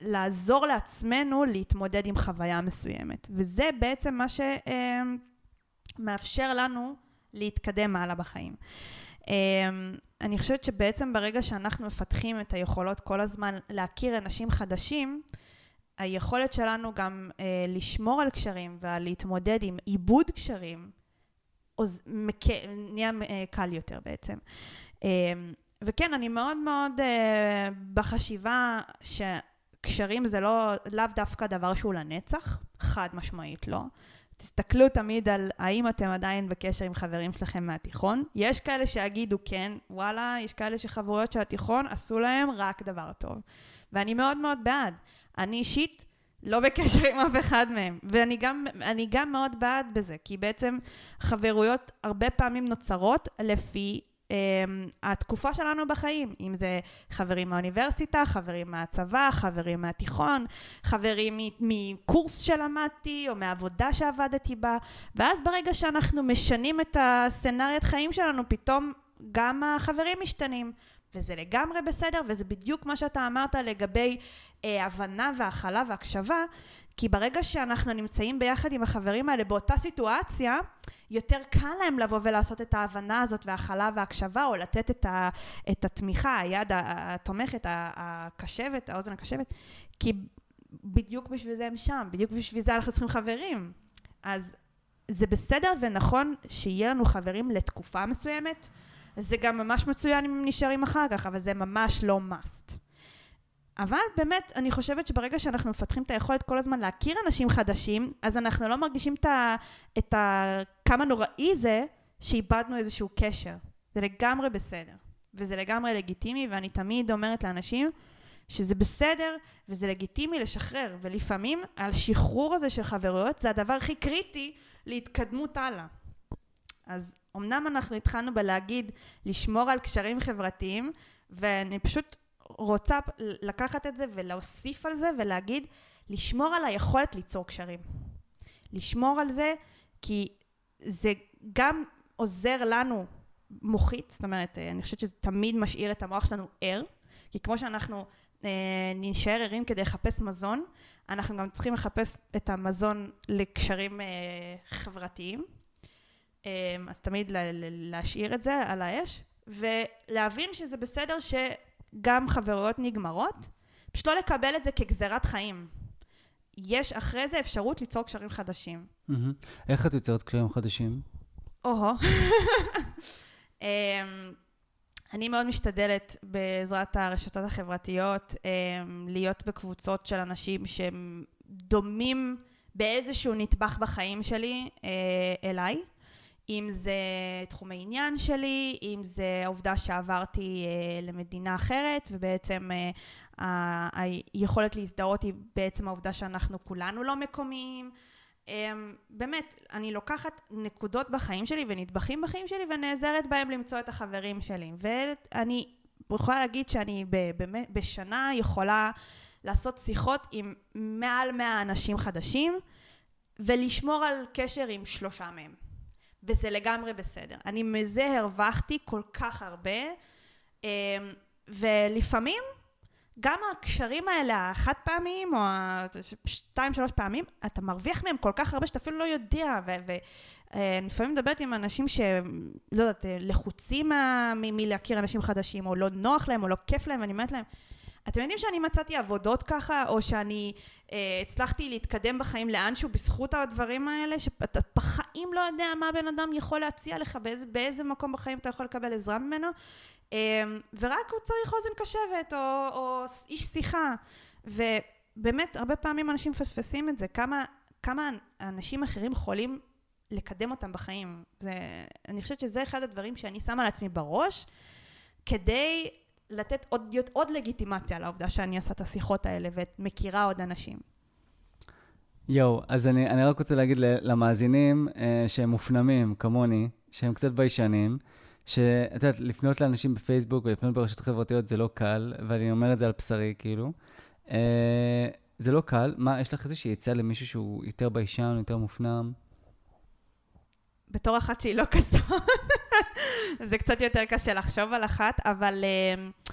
לעזור לעצמנו להתמודד עם חוויה מסוימת. וזה בעצם מה שמאפשר לנו להתקדם הלאה בחיים. אני חושבת שבעצם ברגע שאנחנו מפתחים את היכולות כל הזמן להכיר אנשים חדשים, היכולת שלנו גם אה, לשמור על קשרים ועל להתמודד עם עיבוד קשרים, עוז, מק... נהיה אה, קל יותר בעצם. אה, וכן, אני מאוד מאוד אה, בחשיבה שקשרים זה לא, לאו דווקא דבר שהוא לנצח, חד משמעית לא. תסתכלו תמיד על האם אתם עדיין בקשר עם חברים שלכם מהתיכון. יש כאלה שיגידו כן, וואלה, יש כאלה שחברויות של התיכון עשו להם רק דבר טוב. ואני מאוד מאוד בעד. אני אישית לא בקשר עם אף אחד מהם. ואני גם, גם מאוד בעד בזה, כי בעצם חברויות הרבה פעמים נוצרות לפי um, התקופה שלנו בחיים, אם זה חברים מהאוניברסיטה, חברים מהצבא, חברים מהתיכון, חברים מקורס שלמדתי או מעבודה שעבדתי בה, ואז ברגע שאנחנו משנים את הסצנריית חיים שלנו, פתאום גם החברים משתנים. וזה לגמרי בסדר, וזה בדיוק מה שאתה אמרת לגבי אה, הבנה והכלה והקשבה, כי ברגע שאנחנו נמצאים ביחד עם החברים האלה באותה סיטואציה, יותר קל להם לבוא ולעשות את ההבנה הזאת והכלה והקשבה, או לתת את, ה, את התמיכה, היד התומכת, הקשבת, האוזן הקשבת, כי בדיוק בשביל זה הם שם, בדיוק בשביל זה אנחנו צריכים חברים. אז זה בסדר ונכון שיהיה לנו חברים לתקופה מסוימת, זה גם ממש מצוין אם הם נשארים אחר כך, אבל זה ממש לא must. אבל באמת, אני חושבת שברגע שאנחנו מפתחים את היכולת כל הזמן להכיר אנשים חדשים, אז אנחנו לא מרגישים את ה... את ה כמה נוראי זה שאיבדנו איזשהו קשר. זה לגמרי בסדר. וזה לגמרי לגיטימי, ואני תמיד אומרת לאנשים שזה בסדר וזה לגיטימי לשחרר, ולפעמים השחרור הזה של חברויות זה הדבר הכי קריטי להתקדמות הלאה. אז אמנם אנחנו התחלנו בלהגיד לשמור על קשרים חברתיים, ואני פשוט רוצה לקחת את זה ולהוסיף על זה ולהגיד לשמור על היכולת ליצור קשרים. לשמור על זה כי זה גם עוזר לנו מוחית, זאת אומרת, אני חושבת שזה תמיד משאיר את המוח שלנו ער, כי כמו שאנחנו אה, נשאר ערים כדי לחפש מזון, אנחנו גם צריכים לחפש את המזון לקשרים אה, חברתיים. אמ, אז תמיד להשאיר את זה על האש, ולהבין שזה בסדר שגם חברויות נגמרות, פשוט לא לקבל את זה כגזירת חיים. יש אחרי זה אפשרות ליצור קשרים חדשים. איך את יוצרת קשרים חדשים? או-הו. אמ, אני מאוד משתדלת בעזרת הרשתות החברתיות אמ, להיות בקבוצות של אנשים שהם דומים באיזשהו נדבך בחיים שלי אה, אליי. אם זה תחומי עניין שלי, אם זה העובדה שעברתי אה, למדינה אחרת, ובעצם אה, היכולת להזדהות היא בעצם העובדה שאנחנו כולנו לא מקומיים. אה, באמת, אני לוקחת נקודות בחיים שלי ונדבכים בחיים שלי ונעזרת בהם למצוא את החברים שלי. ואני יכולה להגיד שאני באמת בשנה יכולה לעשות שיחות עם מעל 100 אנשים חדשים ולשמור על קשר עם שלושה מהם. וזה לגמרי בסדר. אני מזה הרווחתי כל כך הרבה, אמ, ולפעמים גם הקשרים האלה, החד פעמיים, או השתיים, שלוש פעמים, אתה מרוויח מהם כל כך הרבה שאתה אפילו לא יודע, ואני לפעמים מדברת עם אנשים שהם, לא יודעת, לחוצים מלהכיר אנשים חדשים, או לא נוח להם, או לא כיף להם, ואני אומרת להם, אתם יודעים שאני מצאתי עבודות ככה, או שאני אה, הצלחתי להתקדם בחיים לאנשהו בזכות הדברים האלה, שאתה בחיים לא יודע מה בן אדם יכול להציע לך, באיזה, באיזה מקום בחיים אתה יכול לקבל עזרה ממנו, אה, ורק הוא צריך אוזן קשבת, או, או איש שיחה. ובאמת, הרבה פעמים אנשים מפספסים את זה, כמה, כמה אנשים אחרים יכולים לקדם אותם בחיים. זה, אני חושבת שזה אחד הדברים שאני שמה לעצמי בראש, כדי לתת עוד, עוד לגיטימציה לעובדה שאני עושה את השיחות האלה ומכירה עוד אנשים. יואו, אז אני, אני רק רוצה להגיד למאזינים אה, שהם מופנמים, כמוני, שהם קצת ביישנים, שאת יודעת, לפנות לאנשים בפייסבוק ולפנות ברשתות חברתיות זה לא קל, ואני אומר את זה על בשרי, כאילו. אה, זה לא קל. מה, יש לך איזושהי עצה למישהו שהוא יותר ביישן, יותר מופנם? בתור אחת שהיא לא כזאת, זה קצת יותר קשה לחשוב על אחת, אבל uh,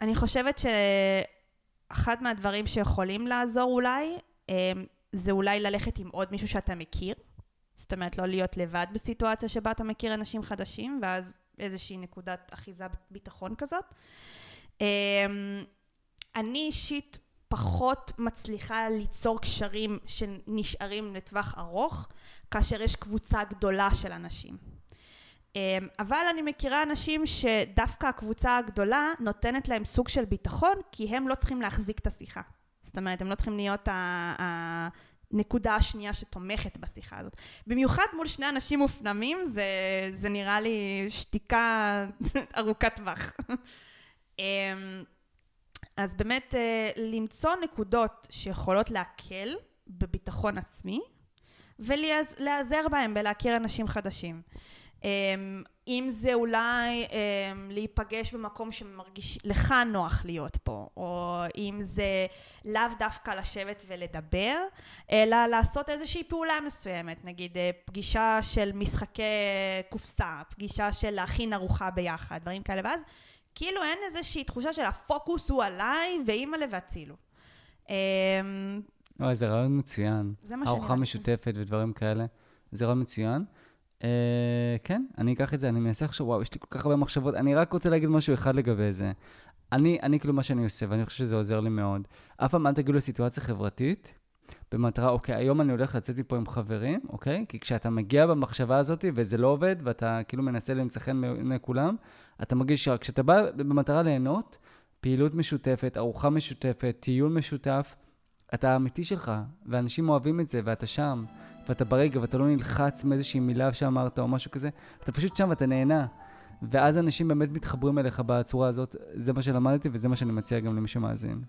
אני חושבת שאחד מהדברים שיכולים לעזור אולי, uh, זה אולי ללכת עם עוד מישהו שאתה מכיר. זאת אומרת, לא להיות לבד בסיטואציה שבה אתה מכיר אנשים חדשים, ואז איזושהי נקודת אחיזה ביטחון כזאת. Uh, אני אישית פחות מצליחה ליצור קשרים שנשארים לטווח ארוך, כאשר יש קבוצה גדולה של אנשים. אמ, אבל אני מכירה אנשים שדווקא הקבוצה הגדולה נותנת להם סוג של ביטחון, כי הם לא צריכים להחזיק את השיחה. זאת אומרת, הם לא צריכים להיות הנקודה השנייה שתומכת בשיחה הזאת. במיוחד מול שני אנשים מופנמים, זה, זה נראה לי שתיקה ארוכת טווח. אמ, אז באמת אה, למצוא נקודות שיכולות להקל בביטחון עצמי, ולהיעזר בהם בלהכיר אנשים חדשים. אמ, אם זה אולי אמ, להיפגש במקום שמרגיש לך נוח להיות פה, או אם זה לאו דווקא לשבת ולדבר, אלא לעשות איזושהי פעולה מסוימת, נגיד אה, פגישה של משחקי קופסה, פגישה של להכין ארוחה ביחד, דברים כאלה, ואז כאילו אין איזושהי תחושה של הפוקוס הוא עליי ואימא'לה והצילו. אוי, זה רעיון מצוין. זה מה שאני... ארוחה משותפת ודברים כאלה. זה רעיון מצוין. Uh, כן, אני אקח את זה, אני מנסה עכשיו, וואו, יש לי כל כך הרבה מחשבות. אני רק רוצה להגיד משהו אחד לגבי זה. אני, אני כאילו מה שאני עושה, ואני חושב שזה עוזר לי מאוד. אף פעם אל תגידו לסיטואציה חברתית, במטרה, אוקיי, היום אני הולך לצאת מפה עם חברים, אוקיי? כי כשאתה מגיע במחשבה הזאת וזה לא עובד, ואתה כאילו מנסה למצא חן מעיני כולם, אתה מרגיש שרק כשאתה בא במטרה ליהנות, פעילות משותפת, ארוחה משותפת, טיול משותף, אתה האמיתי שלך, ואנשים אוהבים את זה, ואתה שם, ואתה ברגע, ואתה לא נלחץ מאיזושהי מילה שאמרת או משהו כזה, אתה פשוט שם ואתה נהנה. ואז אנשים באמת מתחברים אליך בצורה הזאת, זה מה שלמדתי וזה מה שאני מציע גם למי שמאזין.